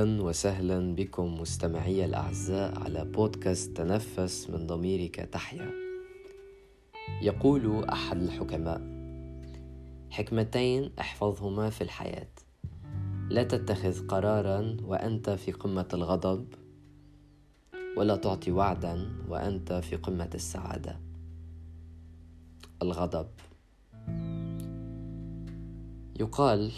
أهلا وسهلا بكم مستمعي الأعزاء على بودكاست تنفس من ضميرك تحيا. يقول أحد الحكماء حكمتين احفظهما في الحياة. لا تتخذ قرارا وأنت في قمة الغضب ولا تعطي وعدا وأنت في قمة السعادة. الغضب. يقال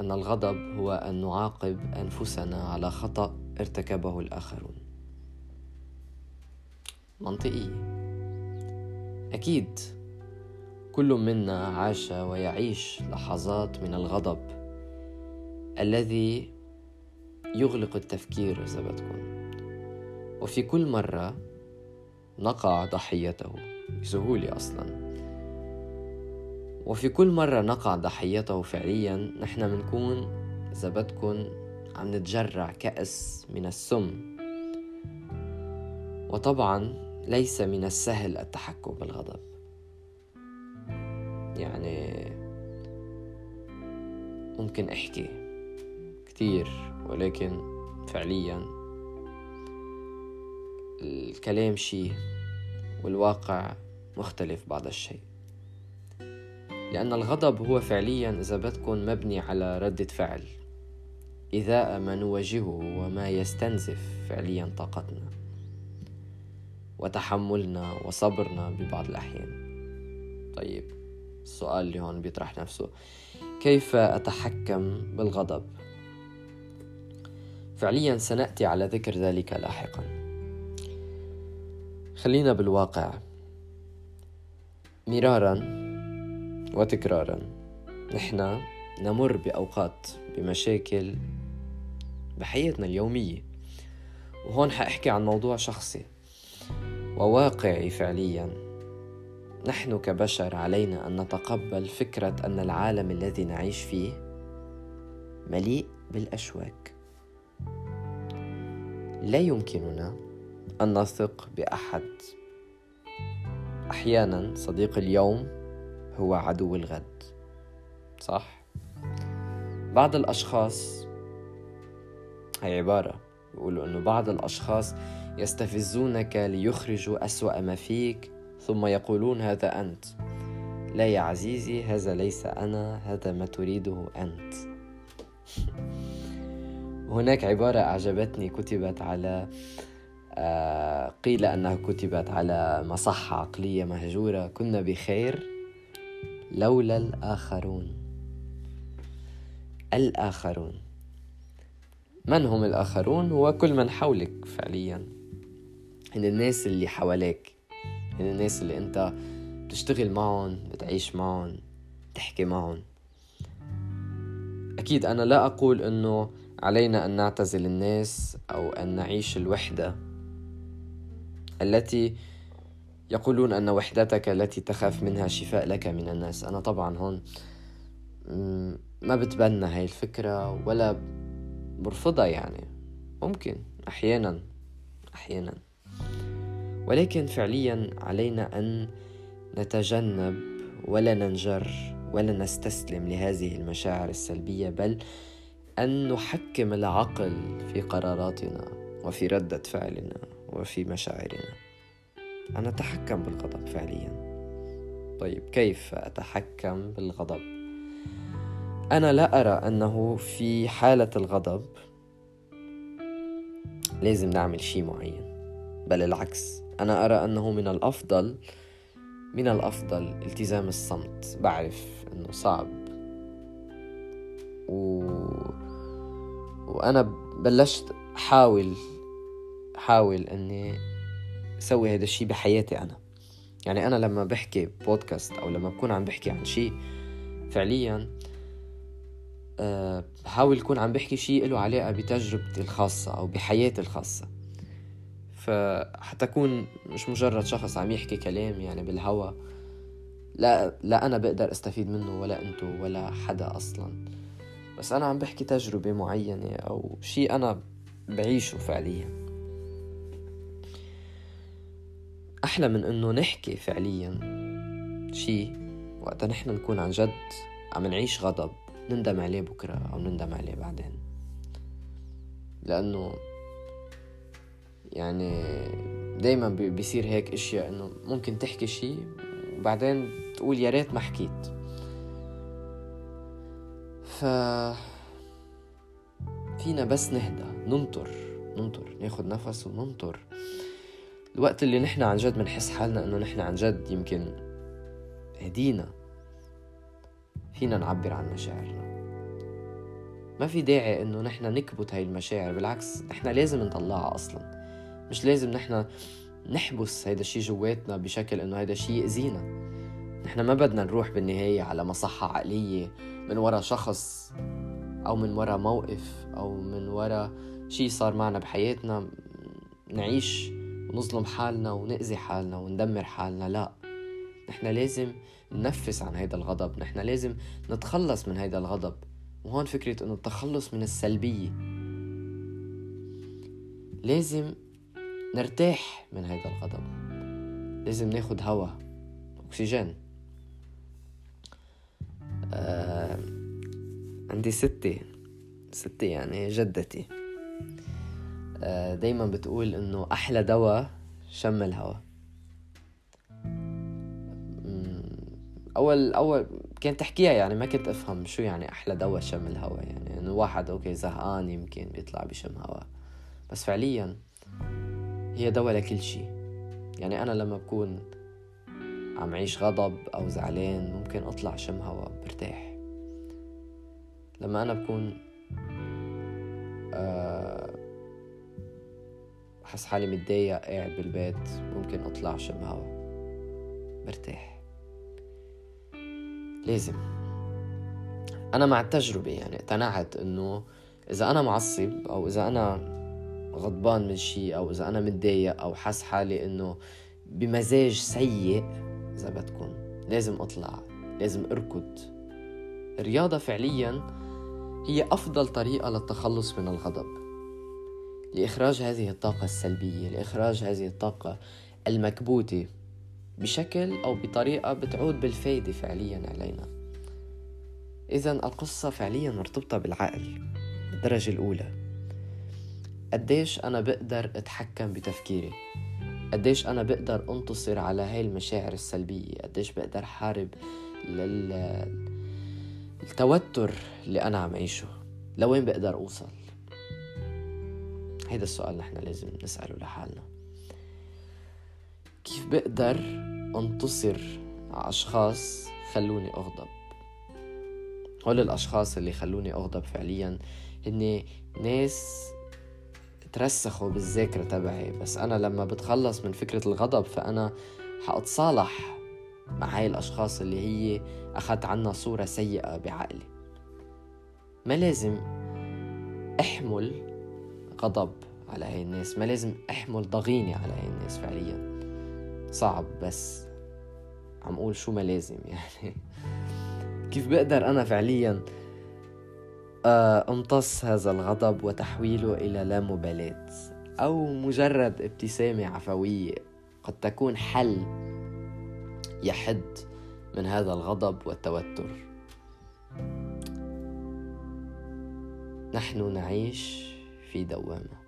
أن الغضب هو أن نعاقب أنفسنا على خطأ ارتكبه الآخرون. منطقي. أكيد كل منا عاش ويعيش لحظات من الغضب الذي يغلق التفكير اذا بدكم وفي كل مرة نقع ضحيته بسهولة أصلا. وفي كل مرة نقع ضحيته فعليا نحن منكون إذا بدكن عم نتجرع كأس من السم. وطبعا ليس من السهل التحكم بالغضب. يعني ممكن أحكي كتير ولكن فعليا الكلام شيء والواقع مختلف بعض الشيء. لأن الغضب هو فعليا إذا بدكم مبني على ردة فعل. إذاء ما نواجهه وما يستنزف فعليا طاقتنا. وتحملنا وصبرنا ببعض الأحيان. طيب السؤال اللي هون بيطرح نفسه. كيف أتحكم بالغضب؟ فعليا سنأتي على ذكر ذلك لاحقا. خلينا بالواقع. مرارا وتكرارا. نحن نمر بأوقات بمشاكل بحياتنا اليومية. وهون حأحكي عن موضوع شخصي وواقعي فعليا. نحن كبشر علينا أن نتقبل فكرة أن العالم الذي نعيش فيه مليء بالأشواك. لا يمكننا أن نثق بأحد. أحيانا صديق اليوم هو عدو الغد. صح؟ بعض الأشخاص هي عبارة بيقولوا أنه بعض الأشخاص يستفزونك ليخرجوا أسوأ ما فيك ثم يقولون هذا أنت. لا يا عزيزي هذا ليس أنا هذا ما تريده أنت. هناك عبارة أعجبتني كتبت على آه، قيل أنها كتبت على مصحة عقلية مهجورة. كنا بخير. لولا الآخرون. الآخرون. من هم الآخرون؟ هو كل من حولك فعليا. هن الناس اللي حواليك. هن الناس اللي أنت بتشتغل معهم بتعيش معهم تحكي معهم. أكيد أنا لا أقول أنه علينا أن نعتزل الناس أو أن نعيش الوحدة التي يقولون أن وحدتك التي تخاف منها شفاء لك من الناس. أنا طبعا هون ما بتبنى هاي الفكرة ولا برفضها يعني. ممكن أحيانا أحيانا. ولكن فعليا علينا أن نتجنب ولا ننجر ولا نستسلم لهذه المشاعر السلبية بل أن نحكم العقل في قراراتنا وفي ردة فعلنا وفي مشاعرنا. أنا أتحكم بالغضب فعليا. طيب كيف أتحكم بالغضب؟ أنا لا أرى أنه في حالة الغضب لازم نعمل شيء معين بل العكس. أنا أرى أنه من الأفضل من الأفضل التزام الصمت. بعرف أنه صعب. و... وأنا بلشت حاول حاول أني سوي هذا الشيء بحياتي أنا. يعني أنا لما بحكي بودكاست أو لما بكون عم بحكي عن شيء فعليا أه بحاول يكون عم بحكي شيء له علاقة بتجربتي الخاصة أو بحياتي الخاصة. فحتى أكون مش مجرد شخص عم يحكي كلام يعني بالهوا لا لا أنا بقدر أستفيد منه ولا أنتو ولا حدا أصلا. بس أنا عم بحكي تجربة معينة أو شيء أنا بعيشه فعليا. أحلى من إنه نحكي فعليا شي وقتا نحن نكون عن جد عم نعيش غضب نندم عليه بكرة أو نندم عليه بعدين. لأنه يعني دايما بيصير هيك أشياء إنه ممكن تحكي شيء وبعدين تقول يا ريت ما حكيت. ف فينا بس نهدى ننطر ننطر ناخد نفس وننطر. الوقت اللي نحن عن جد بنحس حالنا إنه نحن عن جد يمكن هدينا فينا نعبر عن مشاعرنا. ما في داعي إنه نحن نكبت هاي المشاعر بالعكس نحن لازم نطلعها أصلا. مش لازم نحن نحبس هيدا الشي جواتنا بشكل إنه هيدا الشي يأذينا. نحن ما بدنا نروح بالنهاية على مصحة عقلية من ورا شخص أو من ورا موقف أو من ورا شي صار معنا بحياتنا نعيش ونظلم حالنا ونأذي حالنا وندمر حالنا. لا نحن لازم ننفس عن هيدا الغضب. نحن لازم نتخلص من هيدا الغضب. وهون فكرة إنه التخلص من السلبية. لازم نرتاح من هيدا الغضب. لازم ناخد هوا أكسجين. آه عندي ستي ستي يعني جدتي. دايما بتقول إنه أحلى دواء شم الهوا. أول أول كانت تحكيها يعني ما كنت أفهم شو يعني أحلى دواء شم الهوا يعني إنه واحد أوكي زهقان يمكن بيطلع بشم هوا. بس فعليا هي دواء لكل شي يعني أنا لما بكون عم عيش غضب أو زعلان ممكن أطلع شم هوا برتاح. لما أنا بكون آه، أحس حالي متضايق قاعد بالبيت ممكن أطلع شم هوا برتاح لازم. أنا مع التجربة يعني اقتنعت إنه إذا أنا معصب أو إذا أنا غضبان من شيء أو إذا أنا متضايق أو حاس حالي إنه بمزاج سيء إذا بدكم لازم أطلع لازم أركض. الرياضة فعليا هي أفضل طريقة للتخلص من الغضب. لإخراج هذه الطاقة السلبية لإخراج هذه الطاقة المكبوتة بشكل أو بطريقة بتعود بالفايدة فعليا علينا. إذا القصة فعليا مرتبطة بالعقل بالدرجة الأولى. قديش أنا بقدر أتحكم بتفكيري؟ قديش أنا بقدر أنتصر على هاي المشاعر السلبية؟ قديش بقدر حارب لل... التوتر اللي أنا عم عيشه لوين بقدر أوصل؟ هيدا السؤال نحن لازم نسأله لحالنا. كيف بقدر أنتصر على أشخاص خلوني أغضب؟ هول الأشخاص اللي خلوني أغضب فعليا هن ناس ترسخوا بالذاكرة تبعي بس أنا لما بتخلص من فكرة الغضب فأنا حأتصالح مع هاي الأشخاص اللي هي أخذت عنا صورة سيئة بعقلي. ما لازم أحمل غضب على هاي الناس. ما لازم أحمل ضغينة على هاي الناس فعليا. صعب بس عم أقول شو ما لازم يعني. كيف بقدر أنا فعليا آه، امتص هذا الغضب وتحويله إلى لا مبالاة أو مجرد ابتسامة عفوية؟ قد تكون حل يحد من هذا الغضب والتوتر. نحن نعيش في دوامة.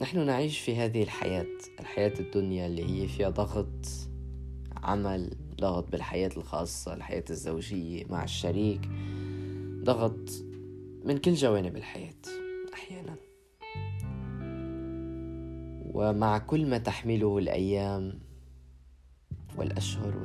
نحن نعيش في هذه الحياة الحياة الدنيا اللي هي فيها ضغط عمل ضغط بالحياة الخاصة الحياة الزوجية مع الشريك ضغط من كل جوانب الحياة أحيانا. ومع كل ما تحمله الأيام والأشهر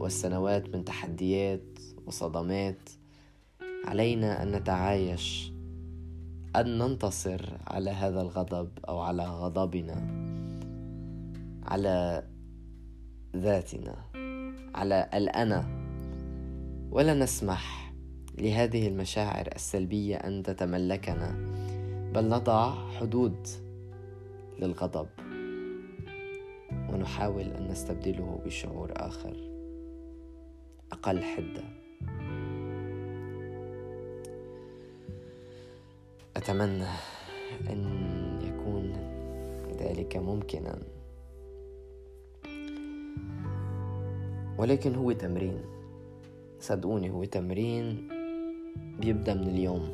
والسنوات من تحديات وصدمات علينا أن نتعايش أن ننتصر على هذا الغضب أو على غضبنا على ذاتنا على الأنا. ولا نسمح لهذه المشاعر السلبية أن تتملكنا بل نضع حدود للغضب. ونحاول أن نستبدله بشعور آخر أقل حدة. أتمنى أن يكون ذلك ممكنا. ولكن هو تمرين. صدقوني هو تمرين بيبدأ من اليوم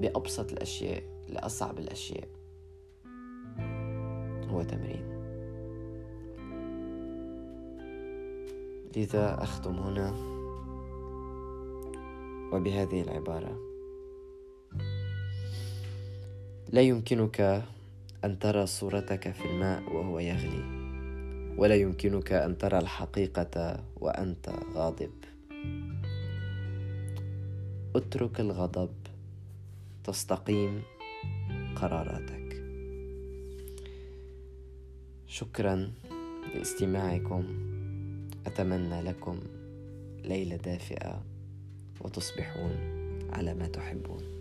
بأبسط الأشياء لأصعب الأشياء. هو تمرين. لذا أختم هنا. وبهذه العبارة. لا يمكنك أن ترى صورتك في الماء وهو يغلي ولا يمكنك أن ترى الحقيقة وأنت غاضب. اترك الغضب تستقيم قراراتك. شكرا لاستماعكم. أتمنى لكم ليلة دافئة وتصبحون على ما تحبون.